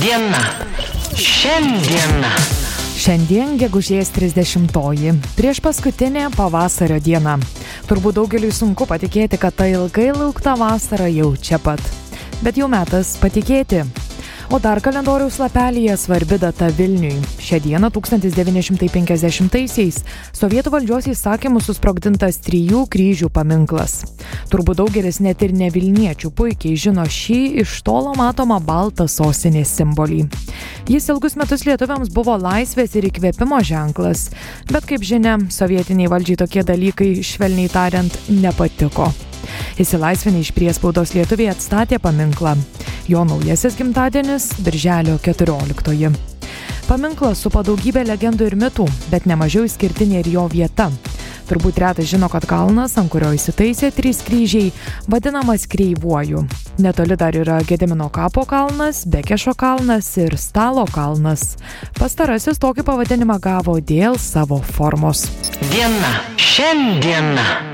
Diena. Šiandien. Šiandien gegužės 30-oji, prieš paskutinė pavasario diena. Turbūt daugeliui sunku patikėti, kad ta ilgai laukta vasara jau čia pat. Bet jau metas patikėti. O dar kalendoriaus lapelėje svarbi data Vilniui. Šią dieną 1950-aisiais sovietų valdžios įsakymų susprogdintas trijų kryžių paminklas. Turbūt daugelis net ir ne Vilniečių puikiai žino šį iš tolo matomą baltą sostinės simbolį. Jis ilgus metus lietuviams buvo laisvės ir įkvėpimo ženklas, bet kaip žinia, sovietiniai valdžiai tokie dalykai, švelniai tariant, nepatiko. Įsilaisvinę iš priespaudos lietuviai atstatė paminklą. Jo naujasis gimtadienis - Birželio 14. Paminklas supa daugybę legendų ir mitų, bet nemažiau išskirtinė ir jo vieta. Turbūt retas žino, kad kalnas, ant kurio įsitaisė trys kryžiai, vadinamas kreivuoju. Netoli dar yra Gedemino kapo kalnas, Bekešo kalnas ir Stalo kalnas. Pastarasis tokį pavadinimą gavo dėl savo formos. Diena. Šiandien.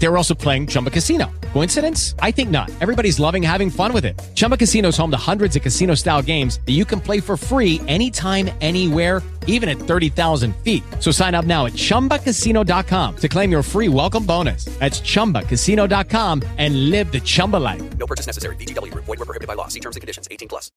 They were also playing Chumba Casino. Coincidence? I think not. Everybody's loving having fun with it. Chumba Casino is home to hundreds of casino style games that you can play for free anytime, anywhere, even at 30,000 feet. So sign up now at chumbacasino.com to claim your free welcome bonus. That's chumbacasino.com and live the Chumba life. No purchase necessary. Group. Void were prohibited by law. See terms and conditions. 18 plus.